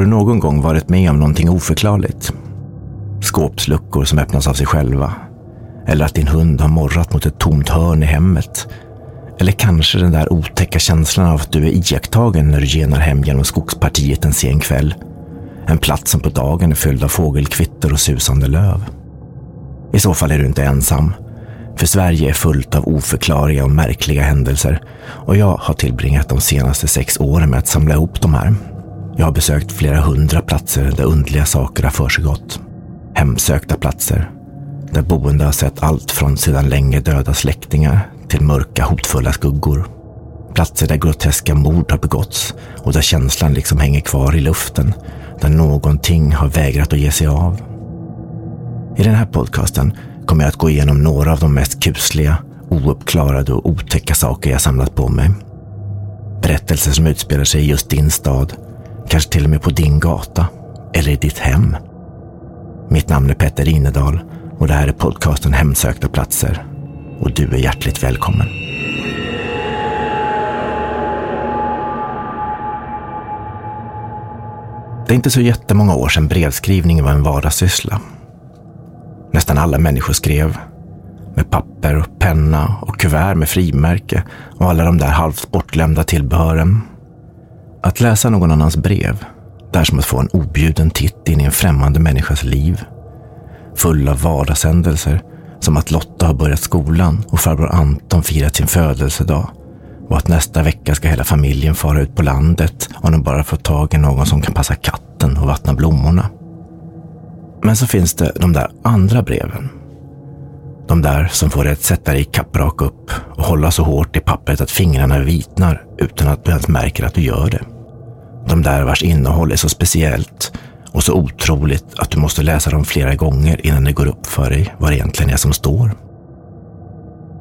du någon gång varit med om någonting oförklarligt? Skåpsluckor som öppnas av sig själva. Eller att din hund har morrat mot ett tomt hörn i hemmet. Eller kanske den där otäcka känslan av att du är iakttagen när du genar hem genom skogspartiet en sen kväll. En plats som på dagen är fylld av fågelkvitter och susande löv. I så fall är du inte ensam. För Sverige är fullt av oförklarliga och märkliga händelser och jag har tillbringat de senaste sex åren med att samla ihop de här. Jag har besökt flera hundra platser där undliga saker har försiggått. Hemsökta platser. Där boende har sett allt från sedan länge döda släktingar till mörka hotfulla skuggor. Platser där groteska mord har begåtts och där känslan liksom hänger kvar i luften. Där någonting har vägrat att ge sig av. I den här podcasten kommer jag att gå igenom några av de mest kusliga, ouppklarade och otäcka saker jag samlat på mig. Berättelser som utspelar sig i just din stad, kanske till och med på din gata eller i ditt hem. Mitt namn är Petter Inedal och det här är podcasten Hemsökta platser. Och du är hjärtligt välkommen. Det är inte så jättemånga år sedan brevskrivning var en vardagssyssla. Nästan alla människor skrev. Med papper, och penna och kuvert med frimärke och alla de där halvt bortglömda tillbehören. Att läsa någon annans brev, det är som att få en objuden titt in i en främmande människas liv. Full av vardagshändelser, som att Lotta har börjat skolan och farbror Anton firat sin födelsedag. Och att nästa vecka ska hela familjen fara ut på landet om de bara får tag i någon som kan passa katten och vattna blommorna. Men så finns det de där andra breven. De där som får dig att sätta dig kapprak upp och hålla så hårt i pappret att fingrarna vitnar utan att du ens märker att du gör det. De där vars innehåll är så speciellt och så otroligt att du måste läsa dem flera gånger innan det går upp för dig vad det egentligen är som står.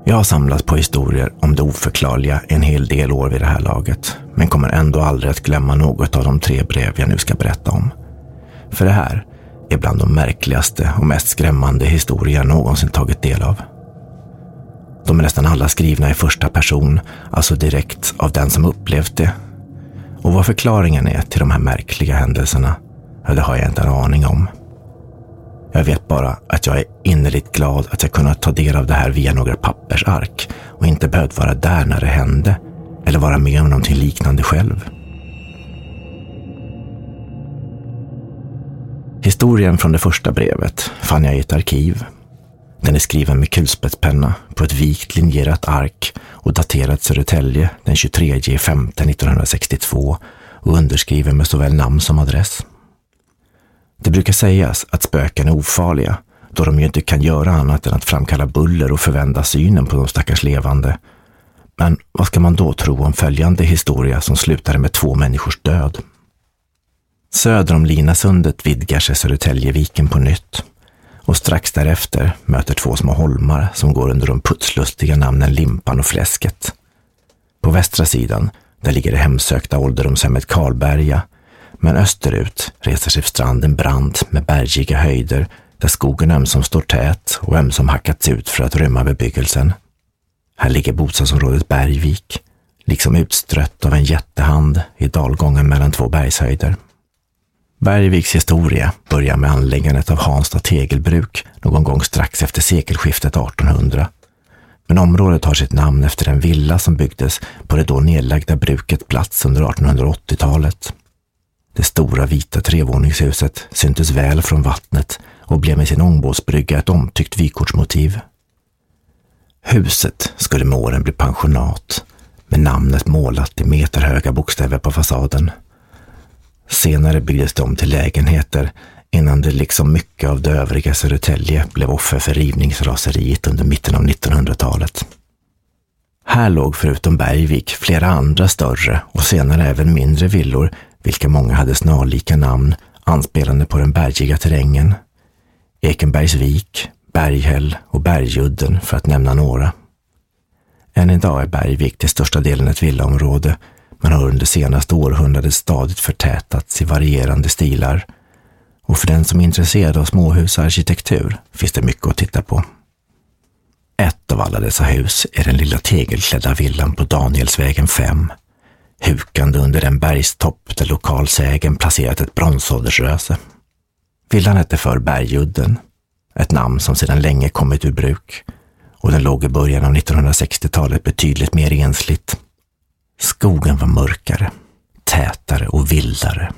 Jag har samlat på historier om det oförklarliga en hel del år vid det här laget, men kommer ändå aldrig att glömma något av de tre brev jag nu ska berätta om. För det här är bland de märkligaste och mest skrämmande historier jag någonsin tagit del av. De är nästan alla skrivna i första person, alltså direkt av den som upplevt det. Och vad förklaringen är till de här märkliga händelserna, det har jag inte en aning om. Jag vet bara att jag är innerligt glad att jag kunnat ta del av det här via några pappersark och inte behövt vara där när det hände eller vara med om någonting liknande själv. Historien från det första brevet fann jag i ett arkiv. Den är skriven med kulspetspenna på ett vikt linjerat ark och daterat Södertälje den 23 5 1962 och underskriven med såväl namn som adress. Det brukar sägas att spöken är ofarliga då de ju inte kan göra annat än att framkalla buller och förvända synen på de stackars levande. Men vad ska man då tro om följande historia som slutade med två människors död? Söder om Linasundet vidgar sig Södertäljeviken på nytt och strax därefter möter två små holmar som går under de putslustiga namnen Limpan och Fläsket. På västra sidan, där ligger det hemsökta ålderdomshemmet Karlberga, men österut reser sig stranden brant med bergiga höjder där skogen ömsom står tät och ömsom hackats ut för att rymma bebyggelsen. Här ligger bostadsområdet Bergvik, liksom utstrött av en jättehand i dalgången mellan två bergshöjder. Bergviks historia börjar med anläggandet av Hansta tegelbruk någon gång strax efter sekelskiftet 1800. Men området har sitt namn efter en villa som byggdes på det då nedlagda bruket plats under 1880-talet. Det stora vita trevåningshuset syntes väl från vattnet och blev med sin ångbåtsbrygga ett omtyckt vykortsmotiv. Huset skulle med åren bli pensionat med namnet målat i meterhöga bokstäver på fasaden. Senare byggdes de om till lägenheter innan det liksom mycket av det övriga Södertälje blev offer för rivningsraseriet under mitten av 1900-talet. Här låg förutom Bergvik flera andra större och senare även mindre villor, vilka många hade snarlika namn anspelande på den bergiga terrängen. Ekenbergsvik, Berghäll och Bergudden för att nämna några. Än idag är Bergvik till största delen ett villaområde men har under senaste århundradet stadigt förtätats i varierande stilar. Och för den som är intresserad av småhusarkitektur finns det mycket att titta på. Ett av alla dessa hus är den lilla tegelklädda villan på Danielsvägen 5. hukande under den bergstopp där lokalsägen placerat ett bronsåldersröse. Villan hette för Bergudden, ett namn som sedan länge kommit ur bruk och den låg i början av 1960-talet betydligt mer ensligt. Skogen var mörkare, tätare och vildare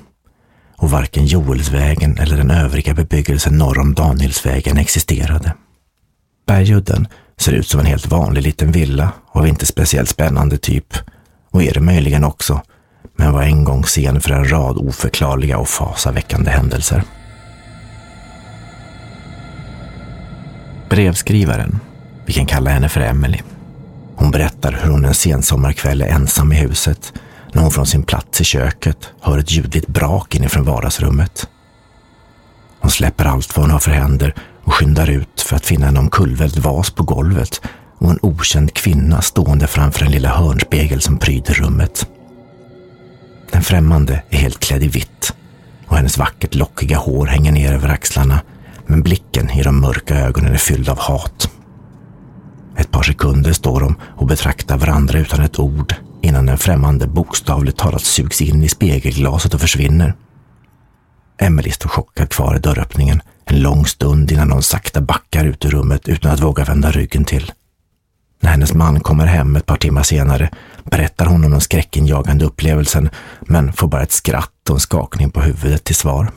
och varken Joelsvägen eller den övriga bebyggelsen norr om Danielsvägen existerade. Bergudden ser ut som en helt vanlig liten villa av inte speciellt spännande typ och är det möjligen också, men var en gång scen för en rad oförklarliga och fasaväckande händelser. Brevskrivaren, vi kan kalla henne för Emily. Hon berättar hur hon en sensommarkväll är ensam i huset när hon från sin plats i köket hör ett ljudligt brak inifrån vardagsrummet. Hon släpper allt vad hon har för händer och skyndar ut för att finna en omkullvält vas på golvet och en okänd kvinna stående framför den lilla hörnspegel som pryder rummet. Den främmande är helt klädd i vitt och hennes vackert lockiga hår hänger ner över axlarna men blicken i de mörka ögonen är fylld av hat. Ett par sekunder står de och betraktar varandra utan ett ord innan den främmande bokstavligt talat sugs in i spegelglaset och försvinner. Emily står chockad kvar i dörröppningen en lång stund innan hon sakta backar ut ur rummet utan att våga vända ryggen till. När hennes man kommer hem ett par timmar senare berättar hon om den skräckinjagande upplevelsen men får bara ett skratt och en skakning på huvudet till svar.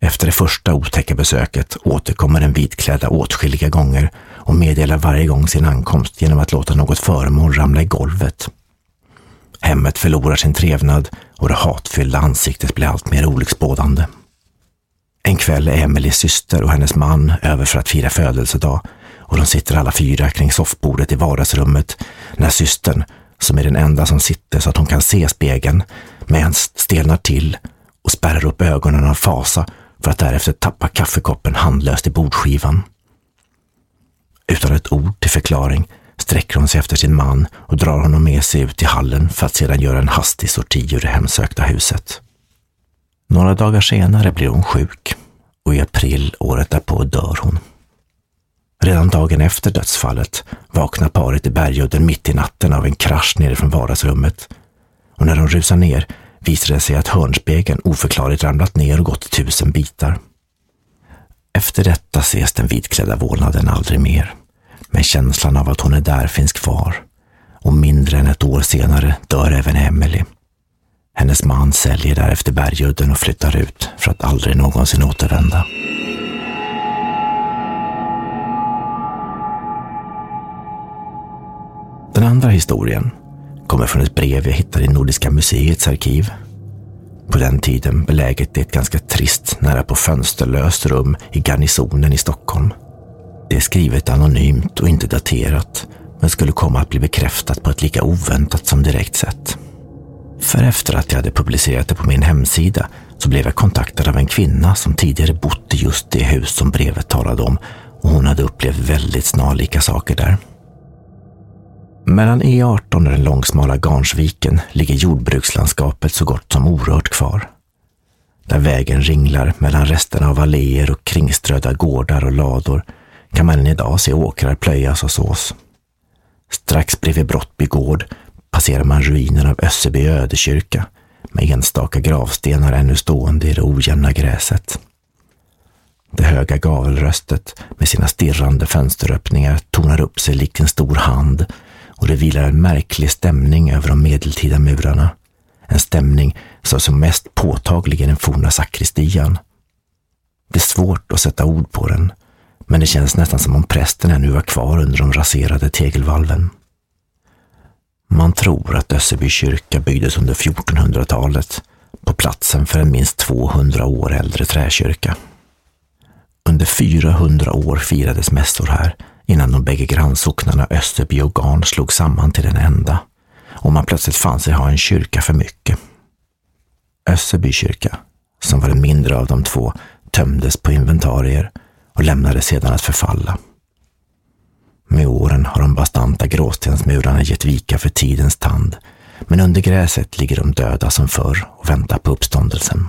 Efter det första otäcka besöket återkommer den vitklädda åtskilliga gånger och meddelar varje gång sin ankomst genom att låta något föremål ramla i golvet. Hemmet förlorar sin trevnad och det hatfyllda ansiktet blir allt mer olycksbådande. En kväll är Emelies syster och hennes man över för att fira födelsedag och de sitter alla fyra kring soffbordet i vardagsrummet när systern, som är den enda som sitter så att hon kan se spegeln, med ens stelnar till och spärrar upp ögonen av fasa för att därefter tappa kaffekoppen handlöst i bordskivan. Utan ett ord till förklaring sträcker hon sig efter sin man och drar honom med sig ut i hallen för att sedan göra en hastig sorti ur det hemsökta huset. Några dagar senare blir hon sjuk och i april året därpå dör hon. Redan dagen efter dödsfallet vaknar paret i Bergudden mitt i natten av en krasch nerifrån vardagsrummet. Och när de rusar ner visar det sig att hörnspegeln oförklarligt ramlat ner och gått i tusen bitar. Efter detta ses den vitklädda vålnaden aldrig mer, men känslan av att hon är där finns kvar. Och mindre än ett år senare dör även Emily. Hennes man säljer därefter Bergudden och flyttar ut för att aldrig någonsin återvända. Den andra historien kommer från ett brev jag hittade i Nordiska museets arkiv. På den tiden beläget i ett ganska trist, nära på fönsterlöst rum i garnisonen i Stockholm. Det är skrivet anonymt och inte daterat, men skulle komma att bli bekräftat på ett lika oväntat som direkt sätt. För efter att jag hade publicerat det på min hemsida så blev jag kontaktad av en kvinna som tidigare bott i just det hus som brevet talade om och hon hade upplevt väldigt snarlika saker där. Mellan E18 och den långsmala Garnsviken ligger jordbrukslandskapet så gott som orört kvar. Där vägen ringlar mellan resterna av alléer och kringströdda gårdar och lador kan man än idag se åkrar plöjas och sås. Strax bredvid Brottby gård passerar man ruinen av Össeby ödekyrka med enstaka gravstenar ännu stående i det ojämna gräset. Det höga gavelröstet med sina stirrande fönsteröppningar tonar upp sig likt en stor hand och det vilar en märklig stämning över de medeltida murarna. En stämning som som mest påtaglig i den forna sakristian. Det är svårt att sätta ord på den, men det känns nästan som om prästen ännu var kvar under de raserade tegelvalven. Man tror att Össerby kyrka byggdes under 1400-talet på platsen för en minst 200 år äldre träkyrka. Under 400 år firades mässor här innan de bägge grannsocknarna Österby och Garn slog samman till den enda och man plötsligt fann sig ha en kyrka för mycket. Österby kyrka, som var den mindre av de två, tömdes på inventarier och lämnades sedan att förfalla. Med åren har de bastanta gråstensmurarna gett vika för tidens tand, men under gräset ligger de döda som förr och väntar på uppståndelsen.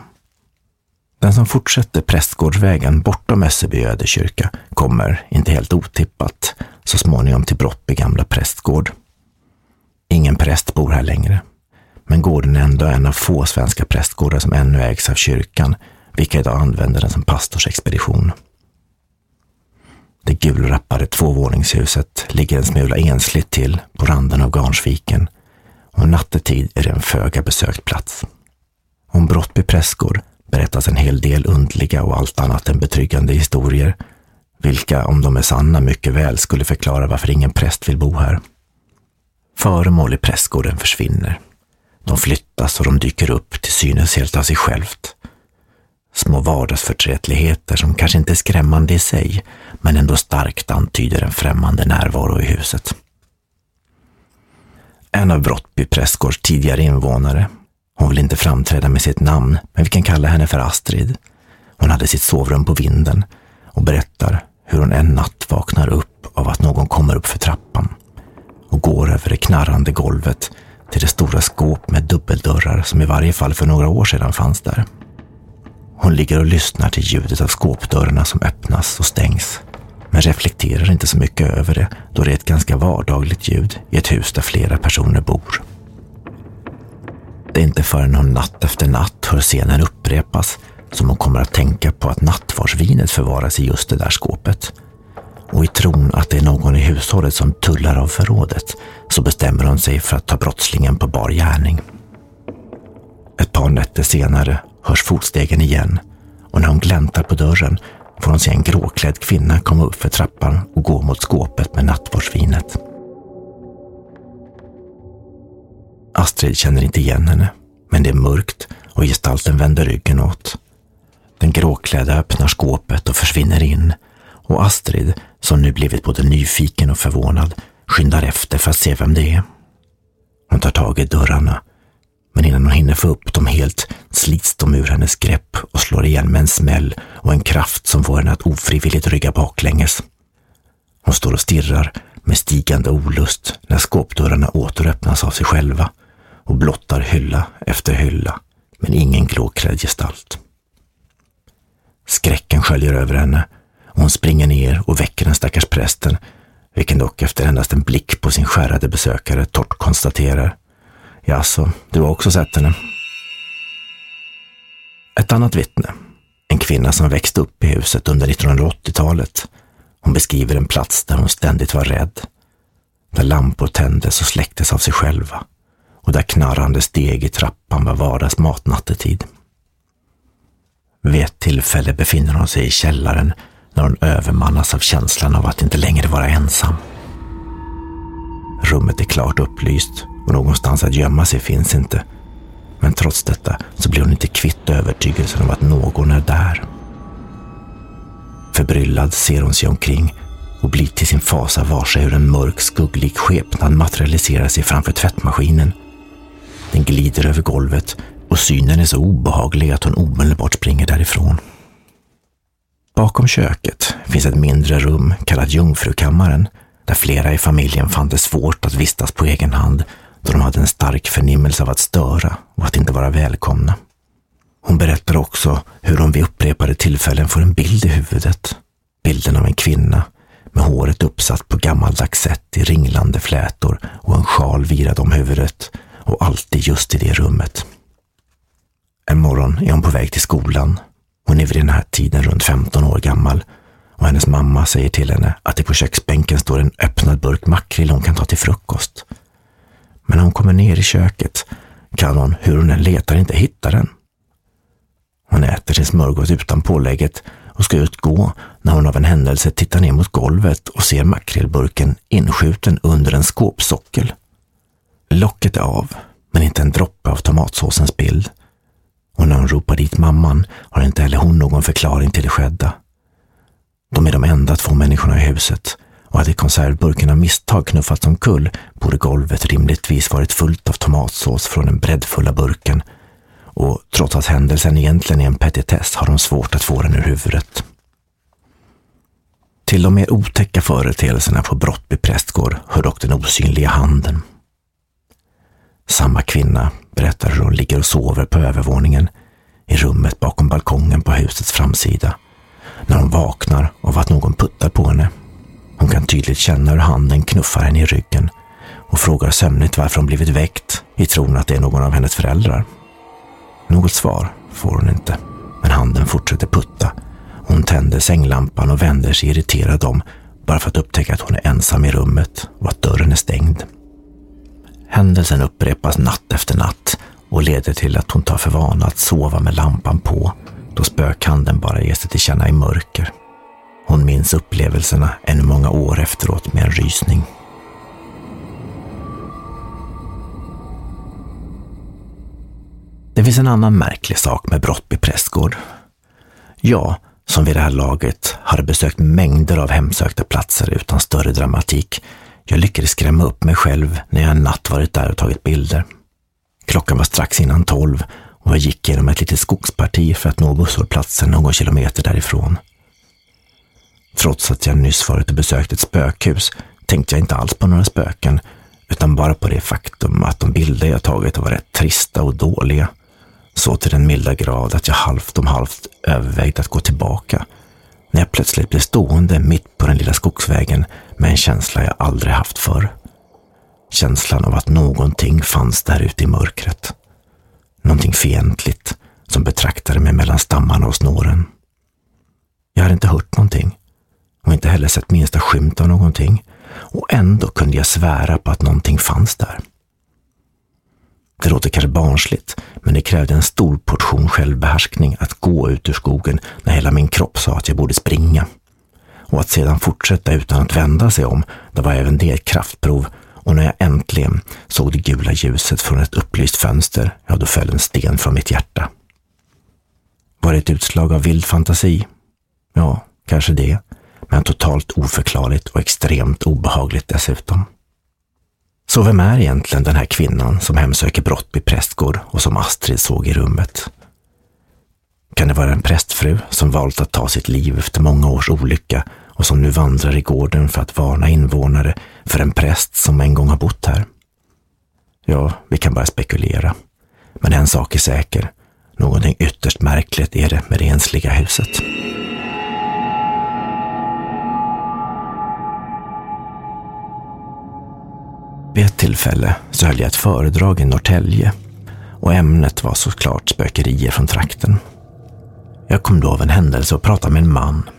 Den som fortsätter Prästgårdsvägen bortom Össerby ödekyrka kommer, inte helt otippat, så småningom till Brottby gamla prästgård. Ingen präst bor här längre, Men gården är ändå en av få svenska prästgårdar som ännu ägs av kyrkan, vilka idag använder den som pastorsexpedition. Det gulrappade tvåvåningshuset ligger en smula ensligt till på randen av Garnsviken och nattetid är det en föga besökt plats. Om Brottby prästgård berättas en hel del undliga och allt annat än betryggande historier, vilka, om de är sanna, mycket väl skulle förklara varför ingen präst vill bo här. Föremål i prästgården försvinner. De flyttas och de dyker upp till synes helt av sig självt. Små vardagsförträtligheter som kanske inte är skrämmande i sig, men ändå starkt antyder en främmande närvaro i huset. En av Brottby prästgårds tidigare invånare, hon vill inte framträda med sitt namn, men vi kan kalla henne för Astrid. Hon hade sitt sovrum på vinden och berättar hur hon en natt vaknar upp av att någon kommer upp för trappan och går över det knarrande golvet till det stora skåp med dubbeldörrar som i varje fall för några år sedan fanns där. Hon ligger och lyssnar till ljudet av skåpdörrarna som öppnas och stängs, men reflekterar inte så mycket över det då det är ett ganska vardagligt ljud i ett hus där flera personer bor. Det är inte förrän hon natt efter natt hör scenen upprepas som hon kommer att tänka på att nattvardsvinet förvaras i just det där skåpet. Och i tron att det är någon i hushållet som tullar av förrådet så bestämmer hon sig för att ta brottslingen på bar gärning. Ett par nätter senare hörs fotstegen igen och när hon gläntar på dörren får hon se en gråklädd kvinna komma upp för trappan och gå mot skåpet med nattvardsvinet. Astrid känner inte igen henne, men det är mörkt och gestalten vänder ryggen åt. Den gråklädda öppnar skåpet och försvinner in och Astrid, som nu blivit både nyfiken och förvånad, skyndar efter för att se vem det är. Hon tar tag i dörrarna, men innan hon hinner få upp dem helt slits de ur hennes grepp och slår igen med en smäll och en kraft som får henne att ofrivilligt rygga baklänges. Hon står och stirrar med stigande olust när skåpdörrarna återöppnas av sig själva och blottar hylla efter hylla, men ingen klåklädd gestalt. Skräcken sköljer över henne och hon springer ner och väcker den stackars prästen, vilken dock efter endast en blick på sin skärrade besökare torrt konstaterar. Jaså, du har också sett henne? Ett annat vittne, en kvinna som växte upp i huset under 1980-talet. Hon beskriver en plats där hon ständigt var rädd. Där lampor tändes och släcktes av sig själva och där knarrande steg i trappan var vardagsmat nattetid. Vid ett tillfälle befinner hon sig i källaren när hon övermannas av känslan av att inte längre vara ensam. Rummet är klart upplyst och någonstans att gömma sig finns inte. Men trots detta så blir hon inte kvitt övertygelsen om att någon är där. Förbryllad ser hon sig omkring och blir till sin fasa varse hur en mörk skugglik skepnad materialiserar sig framför tvättmaskinen. Den glider över golvet och synen är så obehaglig att hon omedelbart springer därifrån. Bakom köket finns ett mindre rum kallat Jungfrukammaren där flera i familjen fann det svårt att vistas på egen hand då de hade en stark förnimmelse av att störa och att inte vara välkomna. Hon berättar också hur hon vid upprepade tillfällen får en bild i huvudet. Bilden av en kvinna med håret uppsatt på gammaldags sätt i ringlande flätor och en sjal virad om huvudet och alltid just i det rummet. En morgon är hon på väg till skolan. Hon är vid den här tiden runt 15 år gammal och hennes mamma säger till henne att det på köksbänken står en öppnad burk makrill hon kan ta till frukost. Men när hon kommer ner i köket kan hon, hur hon än letar, inte hitta den. Hon äter sin smörgås utan pålägget och ska utgå när hon av en händelse tittar ner mot golvet och ser makrillburken inskjuten under en skåpsockel. Locket är av, men inte en droppe av tomatsåsens bild. Och när hon ropar dit mamman har inte heller hon någon förklaring till det skedda. De är de enda två människorna i huset och hade konservburken av misstag knuffats omkull borde golvet rimligtvis varit fullt av tomatsås från den breddfulla burken och trots att händelsen egentligen är en petitess har de svårt att få den ur huvudet. Till de mer otäcka företeelserna på Brottby prästgård hör dock den osynliga handen. Samma kvinna berättar hur hon ligger och sover på övervåningen i rummet bakom balkongen på husets framsida när hon vaknar av att någon puttar på henne. Hon kan tydligt känna hur handen knuffar henne i ryggen och frågar sömnigt varför hon blivit väckt i tron att det är någon av hennes föräldrar. Något svar får hon inte, men handen fortsätter putta. Hon tänder sänglampan och vänder sig irriterad om bara för att upptäcka att hon är ensam i rummet och att dörren är stängd. Händelsen upprepas natt efter natt och leder till att hon tar för vana att sova med lampan på då spökhanden bara ger sig till känna i mörker. Hon minns upplevelserna ännu många år efteråt med en rysning. Det finns en annan märklig sak med Brottby prästgård. Jag, som vid det här laget hade besökt mängder av hemsökta platser utan större dramatik, jag lyckades skrämma upp mig själv när jag en natt varit där och tagit bilder. Klockan var strax innan tolv och jag gick genom ett litet skogsparti för att nå busshållplatsen någon kilometer därifrån. Trots att jag nyss varit och besökt ett spökhus tänkte jag inte alls på några spöken, utan bara på det faktum att de bilder jag tagit var rätt trista och dåliga. Så till den milda grad att jag halvt om halvt övervägde att gå tillbaka, när jag plötsligt blev stående mitt på den lilla skogsvägen med en känsla jag aldrig haft förr. Känslan av att någonting fanns där ute i mörkret. Någonting fientligt som betraktade mig mellan stammarna och snåren. Jag hade inte hört någonting och inte heller sett minsta skymt av någonting och ändå kunde jag svära på att någonting fanns där. Det låter kanske barnsligt, men det krävde en stor portion självbehärskning att gå ut ur skogen när hela min kropp sa att jag borde springa. Och att sedan fortsätta utan att vända sig om, det var även det ett kraftprov och när jag äntligen såg det gula ljuset från ett upplyst fönster, ja, då föll en sten från mitt hjärta. Var det ett utslag av vild fantasi? Ja, kanske det, men totalt oförklarligt och extremt obehagligt dessutom. Så vem är egentligen den här kvinnan som hemsöker Brottby prästgård och som Astrid såg i rummet? Kan det vara en prästfru som valt att ta sitt liv efter många års olycka och som nu vandrar i gården för att varna invånare för en präst som en gång har bott här? Ja, vi kan bara spekulera. Men en sak är säker. Någonting ytterst märkligt är det med det ensliga huset. Vid ett tillfälle så höll jag ett föredrag i Norrtälje och ämnet var såklart spökerier från trakten. Jag kom då av en händelse och pratade med en man.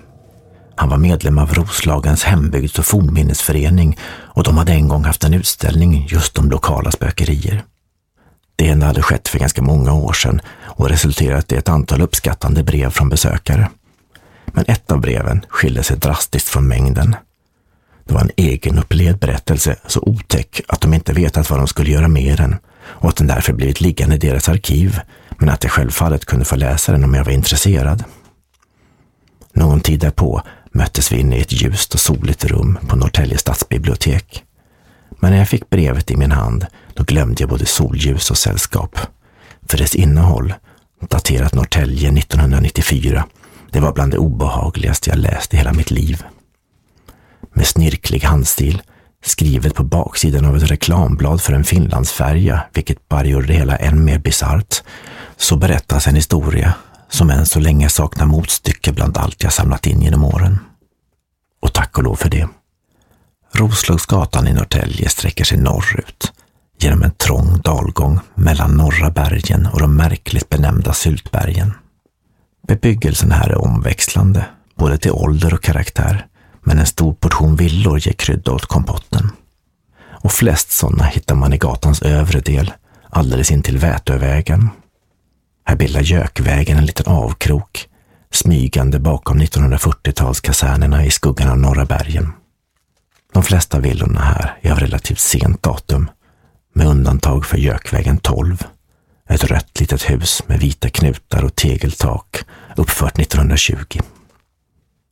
Han var medlem av Roslagens hembygds och fornminnesförening och de hade en gång haft en utställning just om lokala spökerier. Det ena hade skett för ganska många år sedan och resulterat i ett antal uppskattande brev från besökare. Men ett av breven skilde sig drastiskt från mängden. Det var en egenupplevd berättelse, så otäck att de inte vetat vad de skulle göra med den och att den därför blivit liggande i deras arkiv, men att jag självfallet kunde få läsa den om jag var intresserad. Någon tid därpå möttes vi inne i ett ljust och soligt rum på Norrtälje stadsbibliotek. Men när jag fick brevet i min hand, då glömde jag både solljus och sällskap. För dess innehåll, daterat Norrtälje 1994, det var bland det obehagligaste jag läst i hela mitt liv med snirklig handstil, skrivet på baksidan av ett reklamblad för en Finlandsfärja, vilket bara gjorde det hela än mer bisarrt, så berättas en historia som än så länge saknar motstycke bland allt jag samlat in genom åren. Och tack och lov för det. Roslagsgatan i Norrtälje sträcker sig norrut genom en trång dalgång mellan norra bergen och de märkligt benämnda Syltbergen. Bebyggelsen här är omväxlande, både till ålder och karaktär men en stor portion villor ger krydda åt kompotten. Och flest sådana hittar man i gatans övre del, alldeles intill Vätövägen. Här bildar Gökvägen en liten avkrok, smygande bakom 1940-talskasernerna i skuggan av Norra bergen. De flesta villorna här är av relativt sent datum, med undantag för Gökvägen 12, ett rött litet hus med vita knutar och tegeltak uppfört 1920.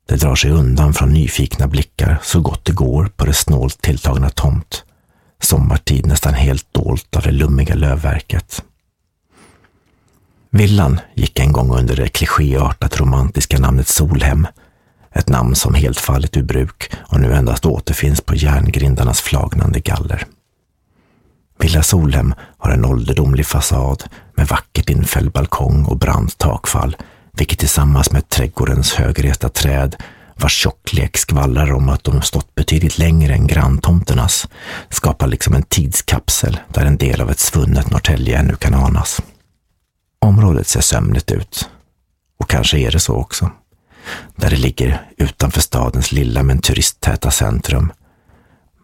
Det drar sig undan från nyfikna blickar så gott det går på det snålt tilltagna tomt. Sommartid nästan helt dolt av det lummiga lövverket. Villan gick en gång under det klichéartat romantiska namnet Solhem. Ett namn som helt fallit ur bruk och nu endast återfinns på järngrindarnas flagnande galler. Villa Solhem har en ålderdomlig fasad med vackert infälld balkong och brant takfall vilket tillsammans med trädgårdens högresta träd vars tjocklek skvallrar om att de stått betydligt längre än granntomternas, skapar liksom en tidskapsel där en del av ett svunnet Norrtälje ännu kan anas. Området ser sömnigt ut. Och kanske är det så också. Där det ligger utanför stadens lilla men turisttäta centrum.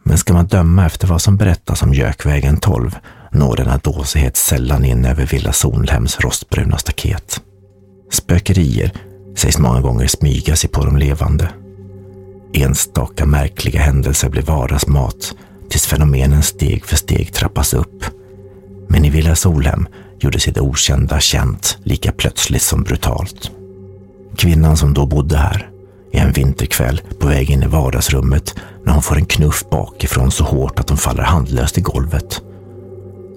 Men ska man döma efter vad som berättas om Gökvägen 12 når denna dåsighet sällan in över Villa Solhems rostbruna staket. Spökerier sägs många gånger smyga sig på de levande. Enstaka märkliga händelser blir vardagsmat tills fenomenen steg för steg trappas upp. Men i Villa Solhem gjorde sig det okända känt lika plötsligt som brutalt. Kvinnan som då bodde här är en vinterkväll på väg in i vardagsrummet när hon får en knuff bakifrån så hårt att hon faller handlöst i golvet.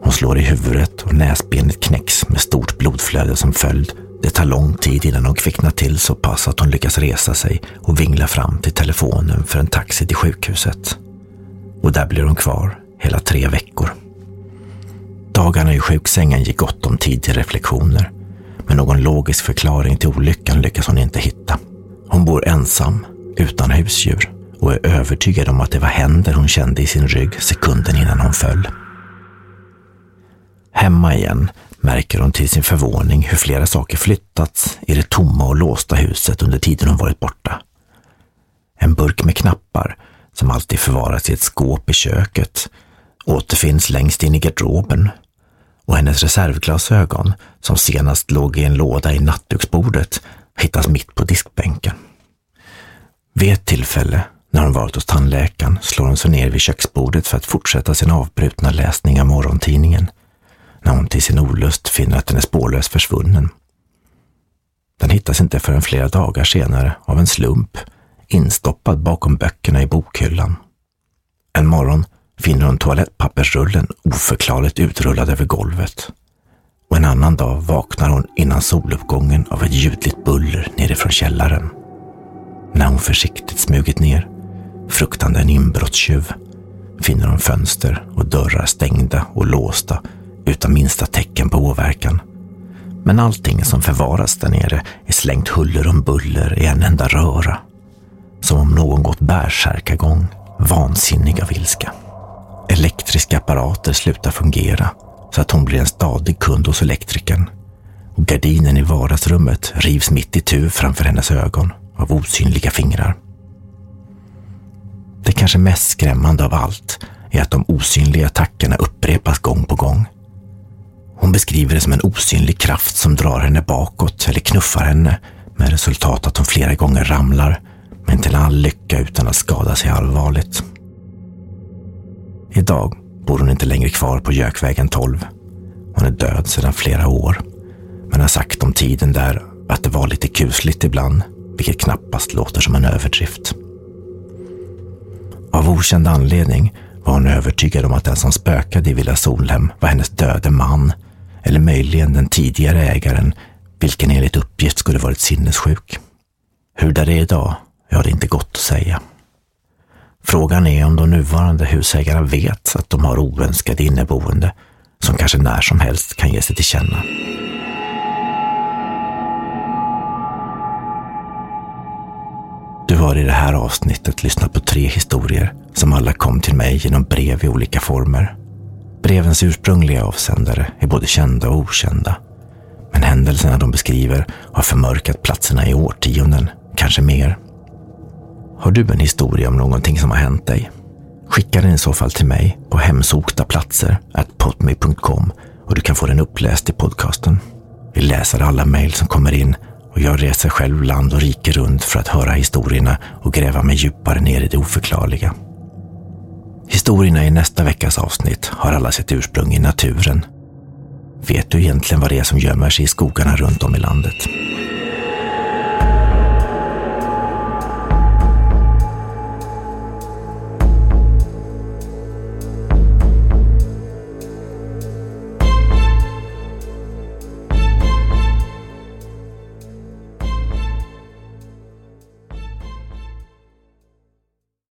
Hon slår i huvudet och näsbenet knäcks med stort blodflöde som följd. Det tar lång tid innan hon kvicknar till så pass att hon lyckas resa sig och vingla fram till telefonen för en taxi till sjukhuset. Och där blir hon kvar hela tre veckor. Dagarna i sjuksängen ger gott om tid till reflektioner. Men någon logisk förklaring till olyckan lyckas hon inte hitta. Hon bor ensam, utan husdjur och är övertygad om att det var händer hon kände i sin rygg sekunden innan hon föll. Hemma igen märker hon till sin förvåning hur flera saker flyttats i det tomma och låsta huset under tiden hon varit borta. En burk med knappar, som alltid förvaras i ett skåp i köket, återfinns längst in i garderoben och hennes reservglasögon, som senast låg i en låda i nattduksbordet, hittas mitt på diskbänken. Vid ett tillfälle, när hon varit hos tandläkaren, slår hon sig ner vid köksbordet för att fortsätta sin avbrutna läsning av morgontidningen, när hon till sin olust finner att den är spårlöst försvunnen. Den hittas inte förrän flera dagar senare av en slump, instoppad bakom böckerna i bokhyllan. En morgon finner hon toalettpappersrullen oförklarligt utrullad över golvet. Och en annan dag vaknar hon innan soluppgången av ett ljudligt buller nerifrån källaren. När hon försiktigt smugit ner, fruktande en inbrottstjuv, finner hon fönster och dörrar stängda och låsta utan minsta tecken på åverkan. Men allting som förvaras där nere är slängt huller om buller i en enda röra. Som om någon gått bärsärkagång, vansinnig av ilska. Elektriska apparater slutar fungera så att hon blir en stadig kund hos elektrikern. Och gardinen i vardagsrummet rivs mitt i tur framför hennes ögon av osynliga fingrar. Det kanske mest skrämmande av allt är att de osynliga attackerna upprepas gång på gång. Hon beskriver det som en osynlig kraft som drar henne bakåt eller knuffar henne med resultat att hon flera gånger ramlar, men till all lycka utan att skada sig allvarligt. Idag bor hon inte längre kvar på Gökvägen 12. Hon är död sedan flera år, men har sagt om tiden där att det var lite kusligt ibland, vilket knappast låter som en överdrift. Av okänd anledning var hon övertygad om att den som spökade i Villa Solhem var hennes döde man, eller möjligen den tidigare ägaren, vilken enligt uppgift skulle varit sinnessjuk. Hur det är idag, ja, det är inte gott att säga. Frågan är om de nuvarande husägarna vet att de har oönskade inneboende som kanske när som helst kan ge sig till känna. Du har i det här avsnittet lyssnat på tre historier som alla kom till mig genom brev i olika former. Brevens ursprungliga avsändare är både kända och okända. Men händelserna de beskriver har förmörkat platserna i årtionden, kanske mer. Har du en historia om någonting som har hänt dig? Skicka den i så fall till mig på hemsoktaplatser.potme.com och du kan få den uppläst i podcasten. Vi läser alla mejl som kommer in och jag reser själv land och rike runt för att höra historierna och gräva mig djupare ner i det oförklarliga. Historierna i nästa veckas avsnitt har alla sitt ursprung i naturen. Vet du egentligen vad det är som gömmer sig i skogarna runt om i landet?